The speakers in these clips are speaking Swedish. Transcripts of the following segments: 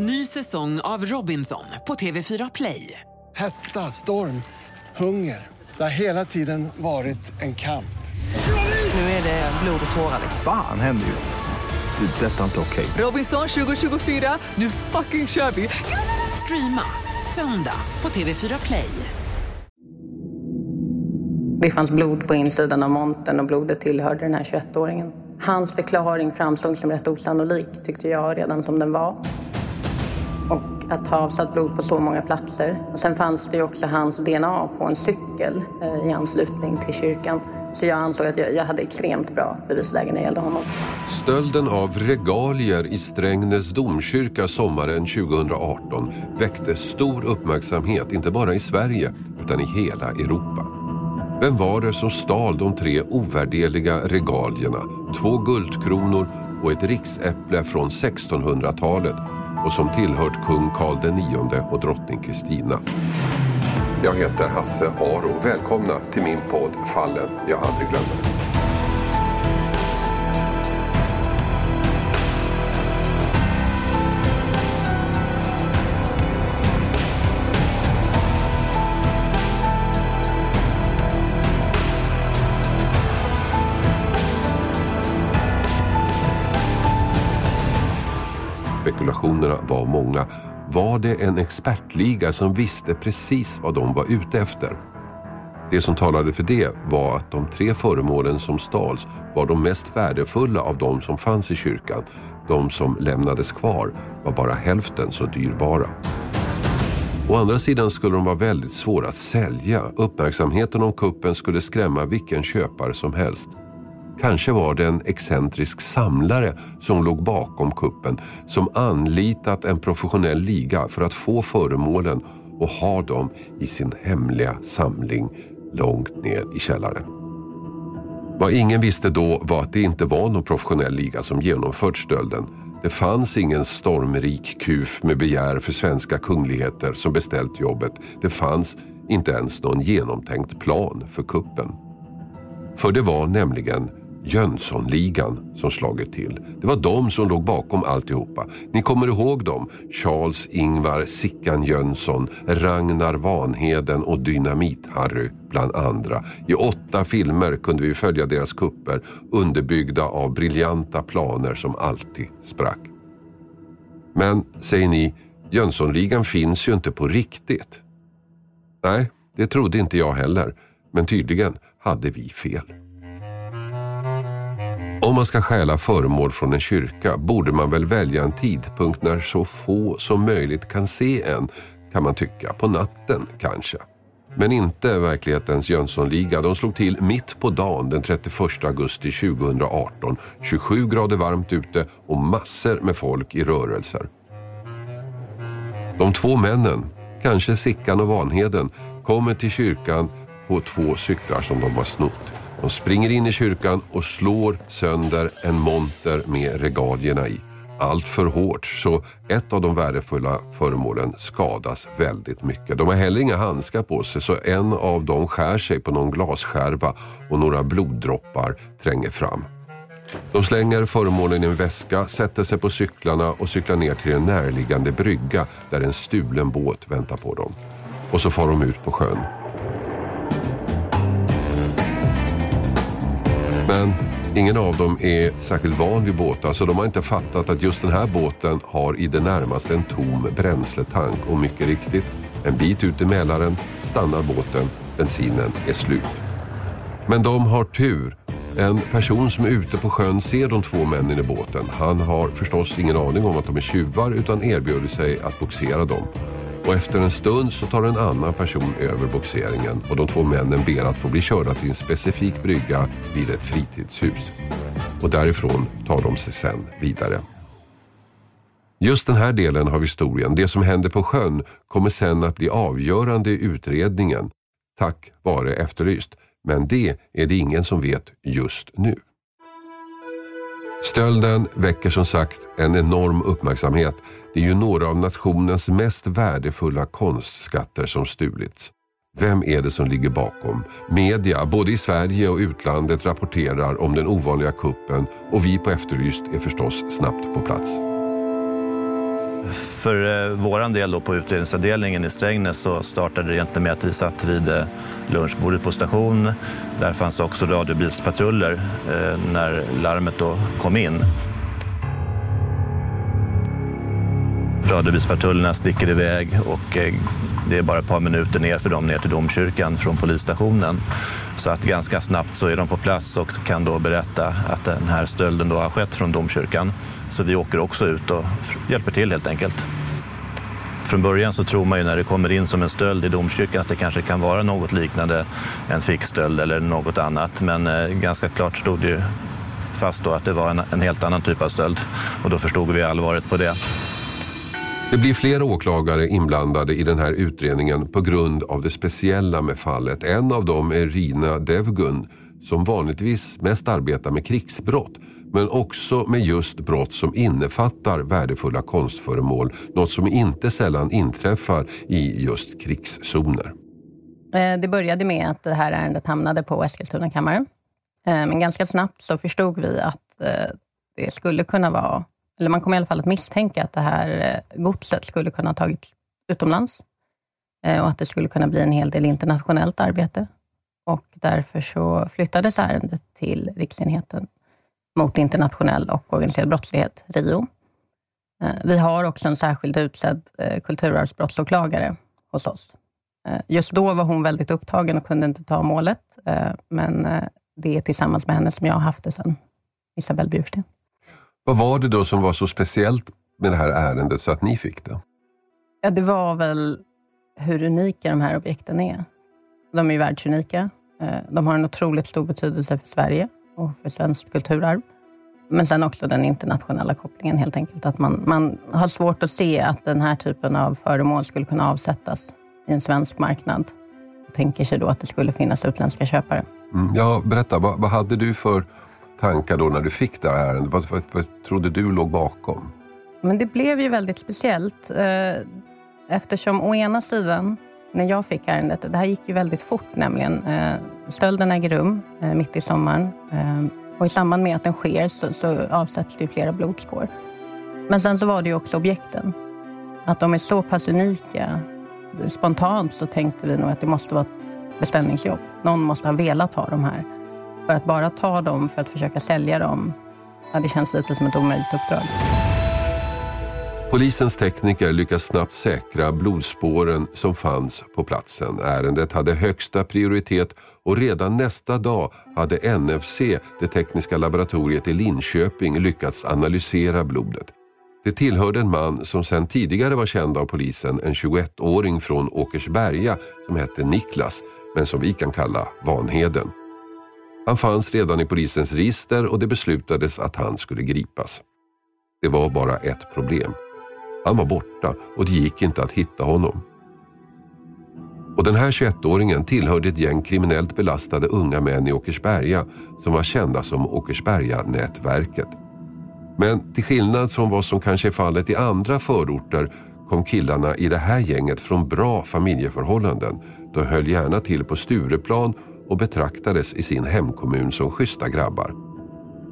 Ny säsong av Robinson på TV4 Play. Hetta, storm, hunger. Det har hela tiden varit en kamp. Nu är det blod och tårar. Fan händer just nu. Det. Detta är inte okej. Robinson 2024, nu fucking kör vi! Streama söndag på TV4 Play. Det fanns blod på insidan av montern och blodet tillhörde den här 21-åringen. Hans förklaring framstod som rätt osannolik tyckte jag redan som den var. Och att ha avsatt blod på så många platser. Och sen fanns det ju också hans DNA på en cykel eh, i anslutning till kyrkan. Så jag ansåg att jag, jag hade extremt bra bevisläge när det gällde honom. Stölden av regalier i Strängnäs domkyrka sommaren 2018 väckte stor uppmärksamhet, inte bara i Sverige utan i hela Europa. Vem var det som stal de tre ovärdeliga regalierna, två guldkronor och ett riksäpple från 1600-talet och som tillhört kung Karl IX och drottning Kristina? Jag heter Hasse Aro. Välkomna till min podd Fallen jag aldrig glömmer. Var många. Var det en expertliga som visste precis vad de var ute efter? Det som talade för det var att de tre föremålen som stals var de mest värdefulla av de som fanns i kyrkan. De som lämnades kvar var bara hälften så dyrbara. Å andra sidan skulle de vara väldigt svåra att sälja. Uppmärksamheten om kuppen skulle skrämma vilken köpare som helst. Kanske var det en excentrisk samlare som låg bakom kuppen som anlitat en professionell liga för att få föremålen och ha dem i sin hemliga samling långt ner i källaren. Vad ingen visste då var att det inte var någon professionell liga som genomfört stölden. Det fanns ingen stormrik kuf med begär för svenska kungligheter som beställt jobbet. Det fanns inte ens någon genomtänkt plan för kuppen. För det var nämligen Jönssonligan som slagit till. Det var de som låg bakom alltihopa. Ni kommer ihåg dem? Charles Ingvar Sickan Jönsson, Ragnar Vanheden och Dynamit-Harry bland andra. I åtta filmer kunde vi följa deras kupper underbyggda av briljanta planer som alltid sprack. Men, säger ni, Jönssonligan finns ju inte på riktigt. Nej, det trodde inte jag heller. Men tydligen hade vi fel. Om man ska stjäla föremål från en kyrka borde man väl välja en tidpunkt när så få som möjligt kan se en, kan man tycka. På natten kanske. Men inte verklighetens Jönssonliga. De slog till mitt på dagen den 31 augusti 2018. 27 grader varmt ute och massor med folk i rörelser. De två männen, kanske Sickan och Vanheden, kommer till kyrkan på två cyklar som de har snott. De springer in i kyrkan och slår sönder en monter med regalierna i. Allt för hårt så ett av de värdefulla föremålen skadas väldigt mycket. De har heller inga handskar på sig så en av dem skär sig på någon glasskärva och några bloddroppar tränger fram. De slänger föremålen i en väska, sätter sig på cyklarna och cyklar ner till en närliggande brygga där en stulen båt väntar på dem. Och så far de ut på sjön. Men ingen av dem är särskilt van vid båtar så de har inte fattat att just den här båten har i det närmaste en tom bränsletank och mycket riktigt, en bit ut i Mälaren stannar båten, bensinen är slut. Men de har tur. En person som är ute på sjön ser de två männen i båten. Han har förstås ingen aning om att de är tjuvar utan erbjuder sig att boxera dem. Och efter en stund så tar en annan person över boxeringen och de två männen ber att få bli körda till en specifik brygga vid ett fritidshus. Och därifrån tar de sig sen vidare. Just den här delen av historien, det som händer på sjön, kommer sen att bli avgörande i utredningen. Tack vare Efterlyst. Men det är det ingen som vet just nu. Stölden väcker som sagt en enorm uppmärksamhet. Det är ju några av nationens mest värdefulla konstskatter som stulits. Vem är det som ligger bakom? Media, både i Sverige och utlandet, rapporterar om den ovanliga kuppen och vi på Efterlyst är förstås snabbt på plats. För eh, våran del då på utredningsavdelningen i Strängnäs så startade det egentligen med att vi satt vid eh, lunchbordet på station. Där fanns också radiobilspatruller eh, när larmet då kom in. Radiobilspatrullerna sticker iväg och eh, det är bara ett par minuter ner för dem ner till domkyrkan från polisstationen. Så att ganska snabbt så är de på plats och kan då berätta att den här stölden då har skett från domkyrkan. Så vi åker också ut och hjälper till helt enkelt. Från början så tror man ju när det kommer in som en stöld i domkyrkan att det kanske kan vara något liknande en fickstöld eller något annat. Men eh, ganska klart stod det ju fast då att det var en, en helt annan typ av stöld. Och då förstod vi allvaret på det. Det blir flera åklagare inblandade i den här utredningen på grund av det speciella med fallet. En av dem är Rina Devgun som vanligtvis mest arbetar med krigsbrott men också med just brott som innefattar värdefulla konstföremål. Något som inte sällan inträffar i just krigszoner. Eh, det började med att det här ärendet hamnade på Eskilstuna-kammaren. Eh, men ganska snabbt så förstod vi att eh, det skulle kunna vara eller man kom i alla fall att misstänka att det här eh, godset skulle kunna ha tagits utomlands eh, och att det skulle kunna bli en hel del internationellt arbete. Och därför så flyttades ärendet till Riksenheten mot internationell och organiserad brottslighet, RIO. Eh, vi har också en särskild utsedd kulturarvsbrottsåklagare hos oss. Just då var hon väldigt upptagen och kunde inte ta målet, men det är tillsammans med henne som jag har haft det sedan, Isabelle Bjursten. Vad var det då som var så speciellt med det här ärendet så att ni fick det? Ja, det var väl hur unika de här objekten är. De är ju världsunika. Eh, de har en otroligt stor betydelse för Sverige och för svenskt kulturarv. Men sen också den internationella kopplingen helt enkelt. Att man, man har svårt att se att den här typen av föremål skulle kunna avsättas i en svensk marknad. Och tänker sig då att det skulle finnas utländska köpare. Mm, ja, berätta, vad, vad hade du för tankar då när du fick det här ärendet? Vad, vad, vad trodde du låg bakom? Men det blev ju väldigt speciellt eh, eftersom å ena sidan, när jag fick ärendet, det här gick ju väldigt fort nämligen. Eh, stölden äger rum eh, mitt i sommaren eh, och i samband med att den sker så, så avsätts det ju flera blodspår. Men sen så var det ju också objekten. Att de är så pass unika. Spontant så tänkte vi nog att det måste vara ett beställningsjobb. Någon måste ha velat ha de här. För att bara ta dem för att försöka sälja dem, ja, det känns lite som ett omöjligt uppdrag. Polisens tekniker lyckas snabbt säkra blodspåren som fanns på platsen. Ärendet hade högsta prioritet och redan nästa dag hade NFC, det tekniska laboratoriet i Linköping, lyckats analysera blodet. Det tillhörde en man som sedan tidigare var känd av polisen, en 21-åring från Åkersberga som hette Niklas, men som vi kan kalla Vanheden. Han fanns redan i polisens register och det beslutades att han skulle gripas. Det var bara ett problem. Han var borta och det gick inte att hitta honom. Och den här 21-åringen tillhörde ett gäng kriminellt belastade unga män i Åkersberga som var kända som Åkersberga-nätverket. Men till skillnad från vad som kanske är fallet i andra förorter kom killarna i det här gänget från bra familjeförhållanden. De höll gärna till på Stureplan och betraktades i sin hemkommun som schyssta grabbar.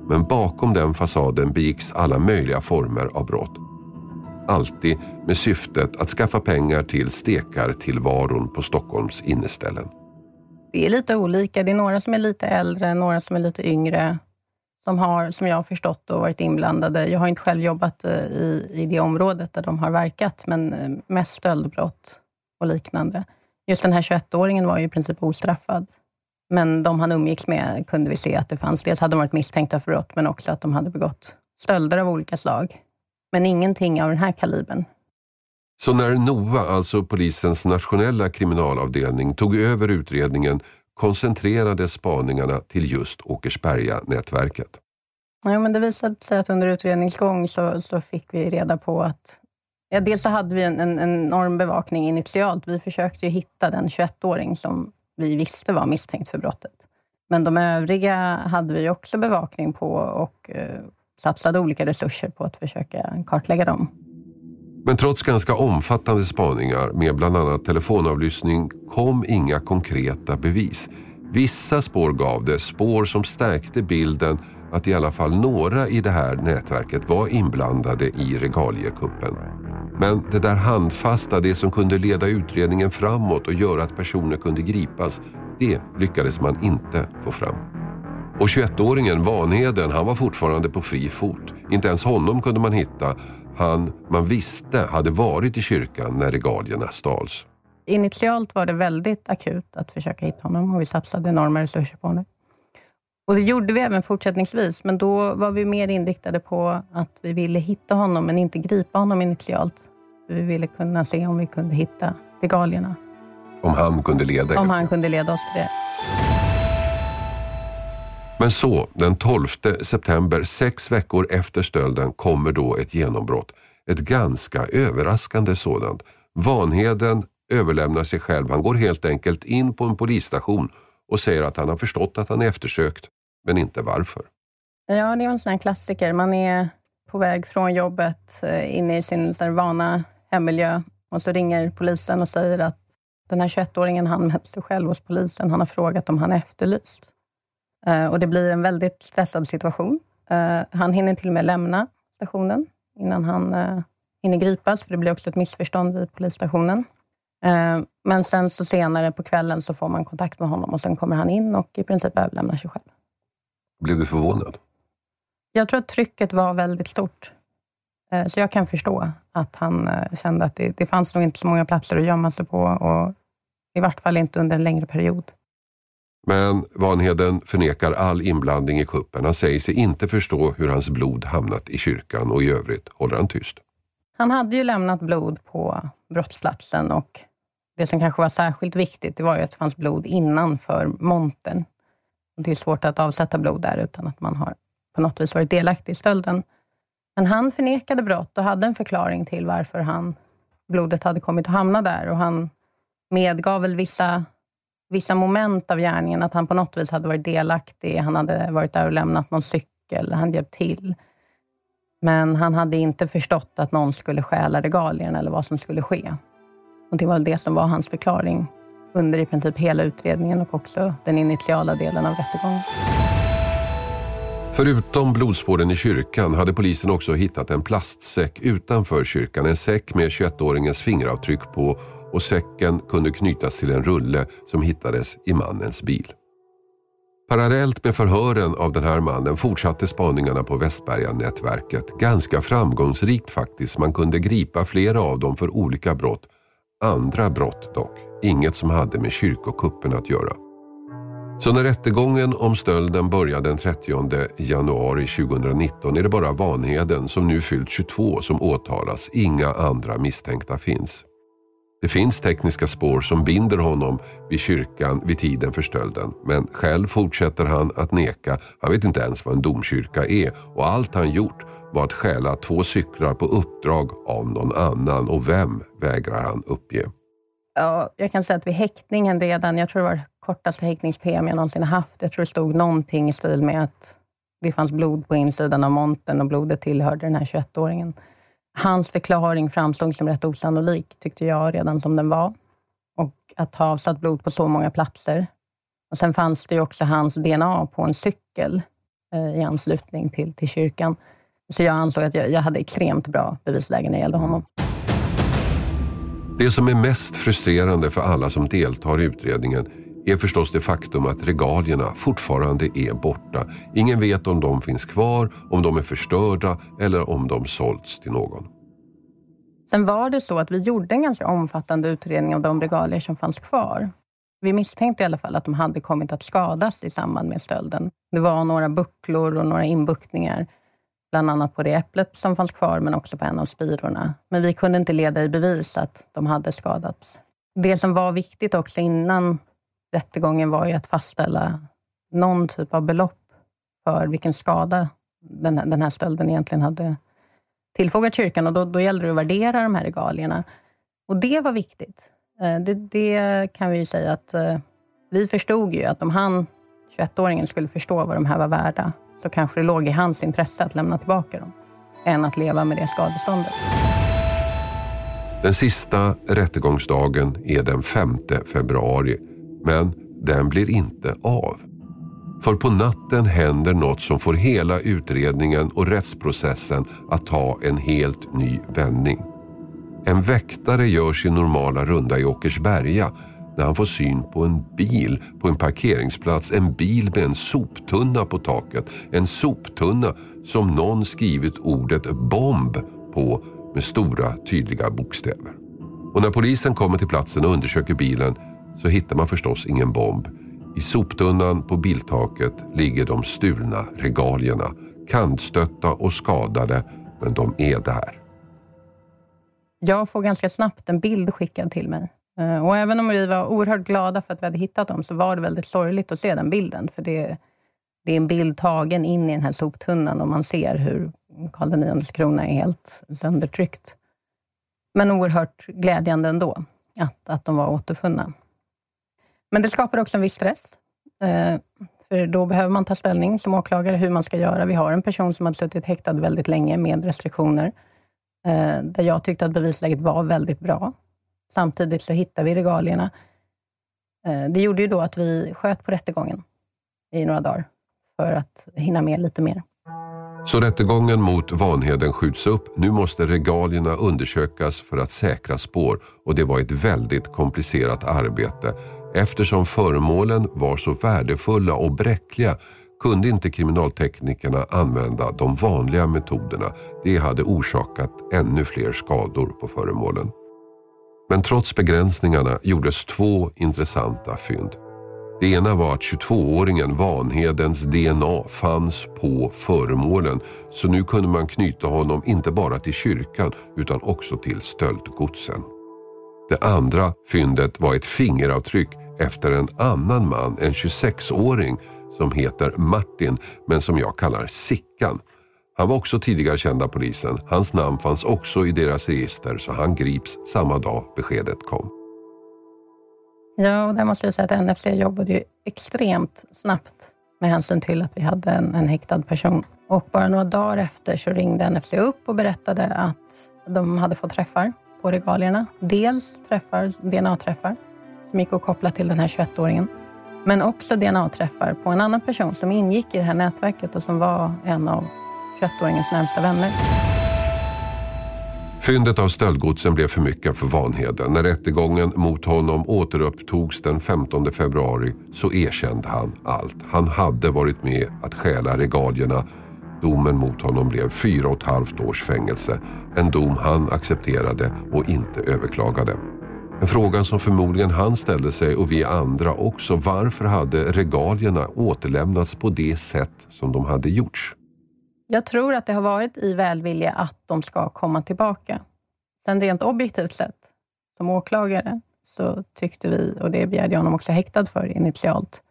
Men bakom den fasaden begicks alla möjliga former av brott. Alltid med syftet att skaffa pengar till stekartillvaron på Stockholms inneställen. Det är lite olika. Det är några som är lite äldre, några som är lite yngre som har, som jag har förstått, och varit inblandade. Jag har inte själv jobbat eh, i, i det området där de har verkat, men eh, mest stöldbrott och liknande. Just den här 21-åringen var ju i princip ostraffad. Men de han umgicks med kunde vi se att det fanns. Dels hade de varit misstänkta för brott, men också att de hade begått stölder av olika slag. Men ingenting av den här kalibern. Så när NOA, alltså polisens nationella kriminalavdelning, tog över utredningen koncentrerades spaningarna till just Åkersberga-nätverket. Ja, men det visade sig att under utredningsgång så, så fick vi reda på att Ja, dels så hade vi en, en, en enorm bevakning initialt. Vi försökte hitta den 21-åring som vi visste var misstänkt för brottet. Men de övriga hade vi också bevakning på och eh, satsade olika resurser på att försöka kartlägga dem. Men trots ganska omfattande spaningar med bland annat telefonavlyssning kom inga konkreta bevis. Vissa spår gav det, spår som stärkte bilden att i alla fall några i det här nätverket var inblandade i regaliekuppen. Men det där handfasta, det som kunde leda utredningen framåt och göra att personer kunde gripas, det lyckades man inte få fram. Och 21-åringen Vanheden, han var fortfarande på fri fot. Inte ens honom kunde man hitta. Han man visste hade varit i kyrkan när regalierna stals. Initialt var det väldigt akut att försöka hitta honom och vi satsade enorma resurser på honom. Och det gjorde vi även fortsättningsvis, men då var vi mer inriktade på att vi ville hitta honom, men inte gripa honom initialt. Vi ville kunna se om vi kunde hitta regalierna. Om han kunde leda Om han kunde leda oss till det. Men så, den 12 september, sex veckor efter stölden, kommer då ett genombrott. Ett ganska överraskande sådant. Vanheden överlämnar sig själv. Han går helt enkelt in på en polisstation och säger att han har förstått att han är eftersökt, men inte varför. Ja, det är en sån här klassiker. Man är på väg från jobbet, eh, in inne i sin vana hemmiljö och så ringer polisen och säger att den här 21-åringen har anmält sig själv hos polisen. Han har frågat om han är efterlyst. Eh, och det blir en väldigt stressad situation. Eh, han hinner till och med lämna stationen innan han hinner gripas, för det blir också ett missförstånd vid polisstationen. Men sen så senare på kvällen så får man kontakt med honom och sen kommer han in och i princip överlämnar sig själv. Blev du förvånad? Jag tror att trycket var väldigt stort. Eh, Så jag kan förstå att han eh, kände att det, det fanns nog inte så många platser att gömma sig på och i vart fall inte under en längre period. Men Vanheden förnekar all inblandning i kuppen. Han säger sig inte förstå hur hans blod hamnat i kyrkan och i övrigt håller han tyst. Han hade ju lämnat blod på brottsplatsen och det som kanske var särskilt viktigt, det var ju att det fanns blod innanför montern. Det är svårt att avsätta blod där utan att man har på något vis varit delaktig i stölden. Men han förnekade brott och hade en förklaring till varför han, blodet hade kommit att hamna där. Och han medgav väl vissa, vissa moment av gärningen, att han på något vis hade varit delaktig. Han hade varit där och lämnat någon cykel, han hjälpt till. Men han hade inte förstått att någon skulle stjäla regalierna eller vad som skulle ske. Och Det var väl det som var hans förklaring under i princip hela utredningen och också den initiala delen av rättegången. Förutom blodspåren i kyrkan hade polisen också hittat en plastsäck utanför kyrkan. En säck med 21-åringens fingeravtryck på och säcken kunde knytas till en rulle som hittades i mannens bil. Parallellt med förhören av den här mannen fortsatte spaningarna på Västberga-nätverket. Ganska framgångsrikt faktiskt. Man kunde gripa flera av dem för olika brott. Andra brott dock. Inget som hade med kyrkokuppen att göra. Så när rättegången om stölden börjar den 30 januari 2019 är det bara Vanheden som nu fyllt 22 som åtalas. Inga andra misstänkta finns. Det finns tekniska spår som binder honom vid kyrkan vid tiden för stölden. Men själv fortsätter han att neka. Han vet inte ens vad en domkyrka är och allt han gjort var att stjäla två cyklar på uppdrag av någon annan och vem vägrar han uppge. Ja, jag kan säga att vid häktningen redan, jag tror det var kortaste häktnings-PM jag någonsin haft. Jag tror det stod någonting i stil med att det fanns blod på insidan av montern och blodet tillhörde den här 21-åringen. Hans förklaring framstod som rätt osannolik, tyckte jag redan som den var. Och att ha avsatt blod på så många platser. Och Sen fanns det ju också hans DNA på en cykel eh, i anslutning till, till kyrkan. Så jag ansåg att jag, jag hade extremt bra bevisläge när det gällde honom. Det som är mest frustrerande för alla som deltar i utredningen är förstås det faktum att regalierna fortfarande är borta. Ingen vet om de finns kvar, om de är förstörda eller om de sålts till någon. Sen var det så att vi gjorde en ganska omfattande utredning av de regalier som fanns kvar. Vi misstänkte i alla fall att de hade kommit att skadas i samband med stölden. Det var några bucklor och några inbuktningar, bland annat på det äpplet som fanns kvar, men också på en av spirorna. Men vi kunde inte leda i bevis att de hade skadats. Det som var viktigt också innan rättegången var ju att fastställa någon typ av belopp för vilken skada den här, den här stölden egentligen hade tillfogat kyrkan och då, då gällde det att värdera de här regalierna. Och det var viktigt. Eh, det, det kan vi ju säga att eh, vi förstod ju att om han, 21-åringen, skulle förstå vad de här var värda, så kanske det låg i hans intresse att lämna tillbaka dem, än att leva med det skadeståndet. Den sista rättegångsdagen är den 5 februari, men den blir inte av. För på natten händer något som får hela utredningen och rättsprocessen att ta en helt ny vändning. En väktare gör sin normala runda i Åkersberga när han får syn på en bil på en parkeringsplats. En bil med en soptunna på taket. En soptunna som någon skrivit ordet bomb på med stora tydliga bokstäver. Och när polisen kommer till platsen och undersöker bilen så hittar man förstås ingen bomb. I soptunnan på biltaket ligger de stulna regalierna. Kantstötta och skadade, men de är där. Jag får ganska snabbt en bild skickad till mig. Eh, och även om vi var oerhört glada för att vi hade hittat dem, så var det väldigt sorgligt att se den bilden. För det, det är en bild tagen in i den här soptunnan och man ser hur Karl IXs krona är helt söndertryckt. Men oerhört glädjande ändå, att, att de var återfunna. Men det skapar också en viss stress. Eh, för då behöver man ta ställning som åklagare hur man ska göra. Vi har en person som har suttit häktad väldigt länge med restriktioner, eh, där jag tyckte att bevisläget var väldigt bra. Samtidigt så hittade vi regalierna. Eh, det gjorde ju då att vi sköt på rättegången i några dagar, för att hinna med lite mer. Så rättegången mot Vanheden skjuts upp. Nu måste regalierna undersökas för att säkra spår och det var ett väldigt komplicerat arbete. Eftersom föremålen var så värdefulla och bräckliga kunde inte kriminalteknikerna använda de vanliga metoderna. Det hade orsakat ännu fler skador på föremålen. Men trots begränsningarna gjordes två intressanta fynd. Det ena var att 22-åringen Vanhedens DNA fanns på föremålen så nu kunde man knyta honom inte bara till kyrkan utan också till stöldgodsen. Det andra fyndet var ett fingeravtryck efter en annan man, en 26-åring som heter Martin men som jag kallar Sickan. Han var också tidigare känd av polisen. Hans namn fanns också i deras register så han grips samma dag beskedet kom. Ja, och där måste jag säga att NFC jobbade ju extremt snabbt med hänsyn till att vi hade en, en häktad person. Och bara några dagar efter så ringde NFC upp och berättade att de hade fått träffar på regalierna. Dels träffar, DNA-träffar som gick att koppla till den här 21-åringen. Men också DNA-träffar på en annan person som ingick i det här nätverket och som var en av 21-åringens närmsta vänner. Fyndet av stöldgodsen blev för mycket för Vanheden. När rättegången mot honom återupptogs den 15 februari så erkände han allt. Han hade varit med att stjäla regalierna. Domen mot honom blev fyra och ett halvt års fängelse. En dom han accepterade och inte överklagade. En fråga som förmodligen han ställde sig och vi andra också. Varför hade regalierna återlämnats på det sätt som de hade gjorts? Jag tror att det har varit i välvilja att de ska komma tillbaka. Sen rent objektivt sett, som åklagare, så tyckte vi, och det begärde jag honom också häktad för initialt,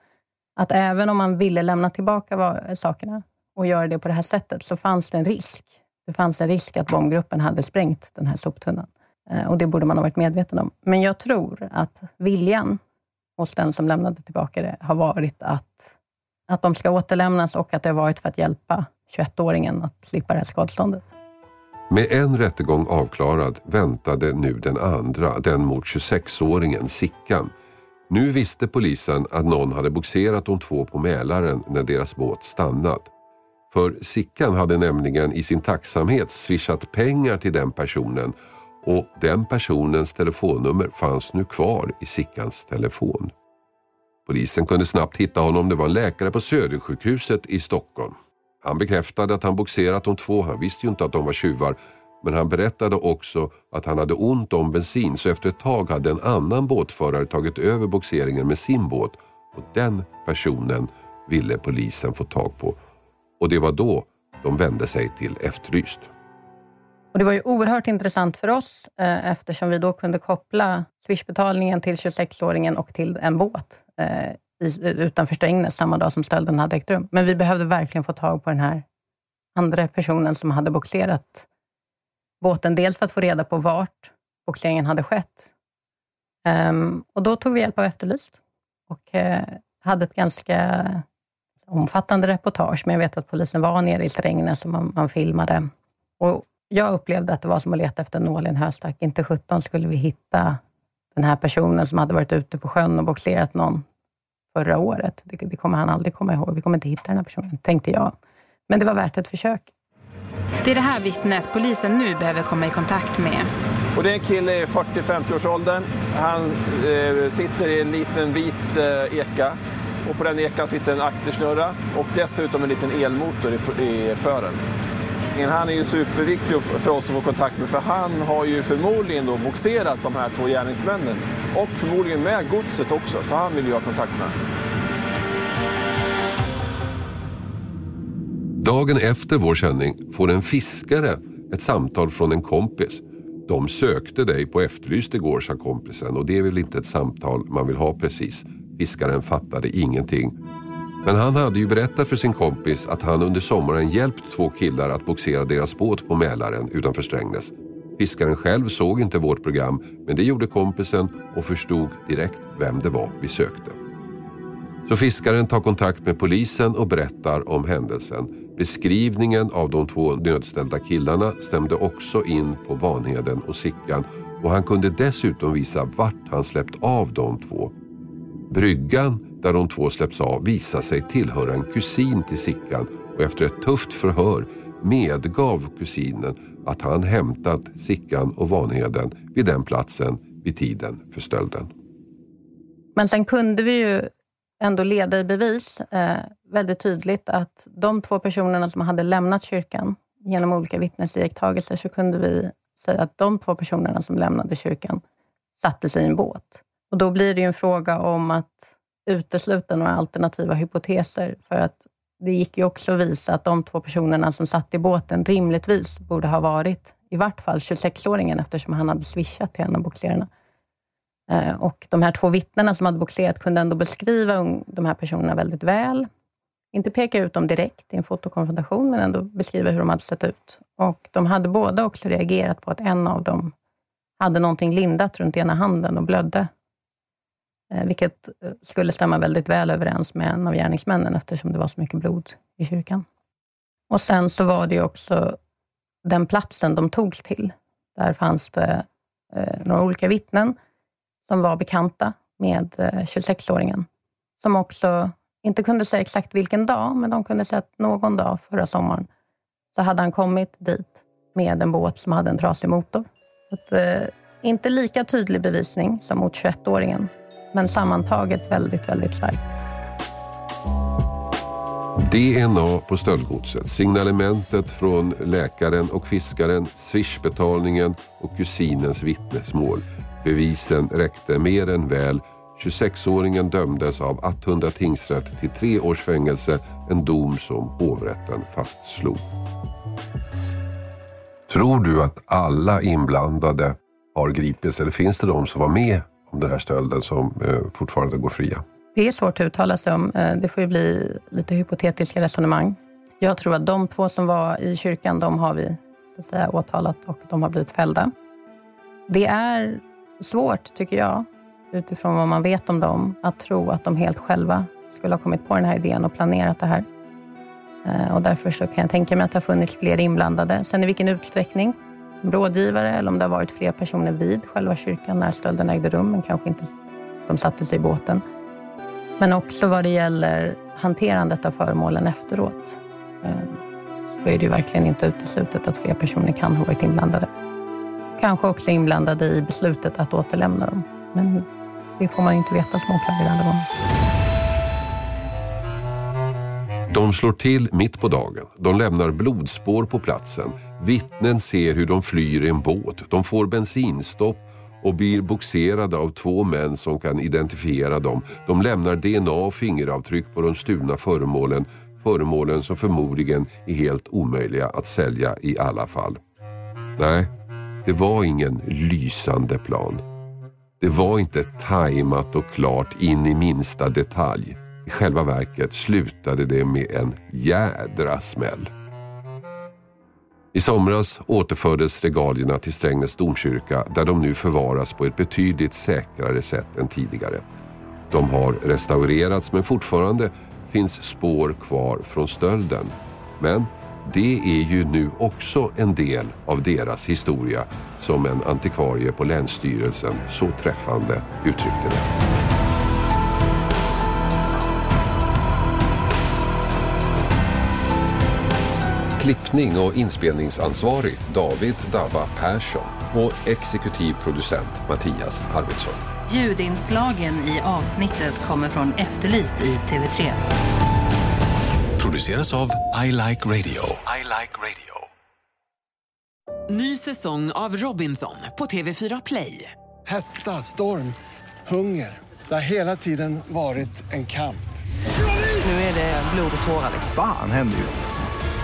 att även om man ville lämna tillbaka sakerna och göra det på det här sättet, så fanns det en risk. Det fanns en risk att bombgruppen hade sprängt den här soptunnan. Eh, och det borde man ha varit medveten om. Men jag tror att viljan hos den som lämnade tillbaka det har varit att, att de ska återlämnas och att det har varit för att hjälpa 21-åringen att slippa det här skadeståndet. Med en rättegång avklarad väntade nu den andra, den mot 26-åringen Sickan. Nu visste polisen att någon hade boxerat de två på Mälaren när deras båt stannat. För Sickan hade nämligen i sin tacksamhet swishat pengar till den personen och den personens telefonnummer fanns nu kvar i Sickans telefon. Polisen kunde snabbt hitta honom. Det var en läkare på Södersjukhuset i Stockholm. Han bekräftade att han boxerat de två. Han visste ju inte att de var tjuvar. Men han berättade också att han hade ont om bensin så efter ett tag hade en annan båtförare tagit över boxeringen med sin båt och den personen ville polisen få tag på. Och det var då de vände sig till Efterlyst. Och det var ju oerhört intressant för oss eh, eftersom vi då kunde koppla swishbetalningen till 26-åringen och till en båt eh, i, utanför Strängnäs samma dag som stölden hade ägt rum. Men vi behövde verkligen få tag på den här andra personen som hade bogserat båten. Dels för att få reda på vart bogseringen hade skett. Um, och då tog vi hjälp av Efterlyst och uh, hade ett ganska omfattande reportage, men jag vet att polisen var nere i Strängnäs och man, man filmade. Och jag upplevde att det var som att leta efter en nål i en höstack. Inte 17 skulle vi hitta den här personen som hade varit ute på sjön och boxerat någon förra året. Det, det, kommer han aldrig komma ihåg. Vi kommer inte hitta den här personen, tänkte jag. Men det var värt ett försök. Det är det här vittnet polisen nu behöver komma i kontakt med. Och det är en kille i 40-50-årsåldern. Han eh, sitter i en liten vit eh, eka. Och på den ekan sitter en aktersnurra och dessutom en liten elmotor i, i fören. Han är ju superviktig för oss att få kontakt med för han har ju förmodligen då boxerat de här två gärningsmännen. Och förmodligen med godset också, så han vill ju ha kontakt med. Dagen efter vår sändning får en fiskare ett samtal från en kompis. De sökte dig på Efterlyst igår, sa kompisen och det är väl inte ett samtal man vill ha precis. Fiskaren fattade ingenting. Men han hade ju berättat för sin kompis att han under sommaren hjälpt två killar att boxera deras båt på Mälaren utanför Strängnäs. Fiskaren själv såg inte vårt program men det gjorde kompisen och förstod direkt vem det var vi sökte. Så fiskaren tar kontakt med polisen och berättar om händelsen. Beskrivningen av de två nödställda killarna stämde också in på Vanheden och Sickan och han kunde dessutom visa vart han släppt av de två. Bryggan där de två släpps av visar sig tillhöra en kusin till Sickan och efter ett tufft förhör medgav kusinen att han hämtat Sickan och Vanheden vid den platsen vid tiden för stölden. Men sen kunde vi ju ändå leda i bevis eh, väldigt tydligt att de två personerna som hade lämnat kyrkan genom olika vittnesiakttagelser så kunde vi säga att de två personerna som lämnade kyrkan satte sig i en båt. Och då blir det ju en fråga om att utesluta några alternativa hypoteser för att det gick ju också att visa att de två personerna som satt i båten rimligtvis borde ha varit i vart fall 26-åringen eftersom han hade swishat till en av bogserarna. Eh, och de här två vittnena som hade boxerat kunde ändå beskriva de här personerna väldigt väl. Inte peka ut dem direkt i en fotokonfrontation, men ändå beskriva hur de hade sett ut. Och de hade båda också reagerat på att en av dem hade någonting lindat runt ena handen och blödde. Eh, vilket eh, skulle stämma väldigt väl överens med en av gärningsmännen eftersom det var så mycket blod i kyrkan. Och sen så var det också den platsen de togs till. Där fanns det eh, några olika vittnen som var bekanta med 26-åringen. Som också inte kunde säga exakt vilken dag, men de kunde säga att någon dag förra sommaren så hade han kommit dit med en båt som hade en trasig motor. Att, eh, inte lika tydlig bevisning som mot 21-åringen, men sammantaget väldigt, väldigt starkt. DNA på stöldgodset, signalementet från läkaren och fiskaren, swishbetalningen och kusinens vittnesmål. Bevisen räckte mer än väl. 26-åringen dömdes av Attunda tingsrätt till tre års fängelse, en dom som hovrätten fastslog. Tror du att alla inblandade har gripits eller finns det de som var med den här stölden som eh, fortfarande går fria? Det är svårt att uttala sig om. Eh, det får ju bli lite hypotetiska resonemang. Jag tror att de två som var i kyrkan, de har vi så att säga, åtalat och de har blivit fällda. Det är svårt, tycker jag, utifrån vad man vet om dem, att tro att de helt själva skulle ha kommit på den här idén och planerat det här. Eh, och därför så kan jag tänka mig att det har funnits fler inblandade. Sen i vilken utsträckning, rådgivare eller om det har varit fler personer vid själva kyrkan när stölden ägde rum, men kanske inte de satte sig i båten. Men också vad det gäller hanterandet av föremålen efteråt. Ehm, så är det ju verkligen inte uteslutet att fler personer kan ha varit inblandade. Kanske också inblandade i beslutet att återlämna dem. Men det får man ju inte veta som åklagare alla gånger. De slår till mitt på dagen. De lämnar blodspår på platsen. Vittnen ser hur de flyr i en båt. De får bensinstopp och blir boxerade av två män som kan identifiera dem. De lämnar DNA och fingeravtryck på de stulna föremålen. Föremålen som förmodligen är helt omöjliga att sälja i alla fall. Nej, det var ingen lysande plan. Det var inte tajmat och klart in i minsta detalj. I själva verket slutade det med en jädra smäll. I somras återfördes regalierna till Strängnäs domkyrka där de nu förvaras på ett betydligt säkrare sätt än tidigare. De har restaurerats men fortfarande finns spår kvar från stölden. Men det är ju nu också en del av deras historia som en antikvarie på Länsstyrelsen så träffande uttryckte det. Klippning och inspelningsansvarig David Dava Persson. och exekutiv producent Mattias Arvidsson. Ljudinslagen i avsnittet kommer från Efterlyst i TV3. Produceras av I Like Radio. I like radio. Ny säsong av Robinson på TV4 Play. Hetta, storm, hunger. Det har hela tiden varit en kamp. Nu är det blod och tårar. Fan händer just nu.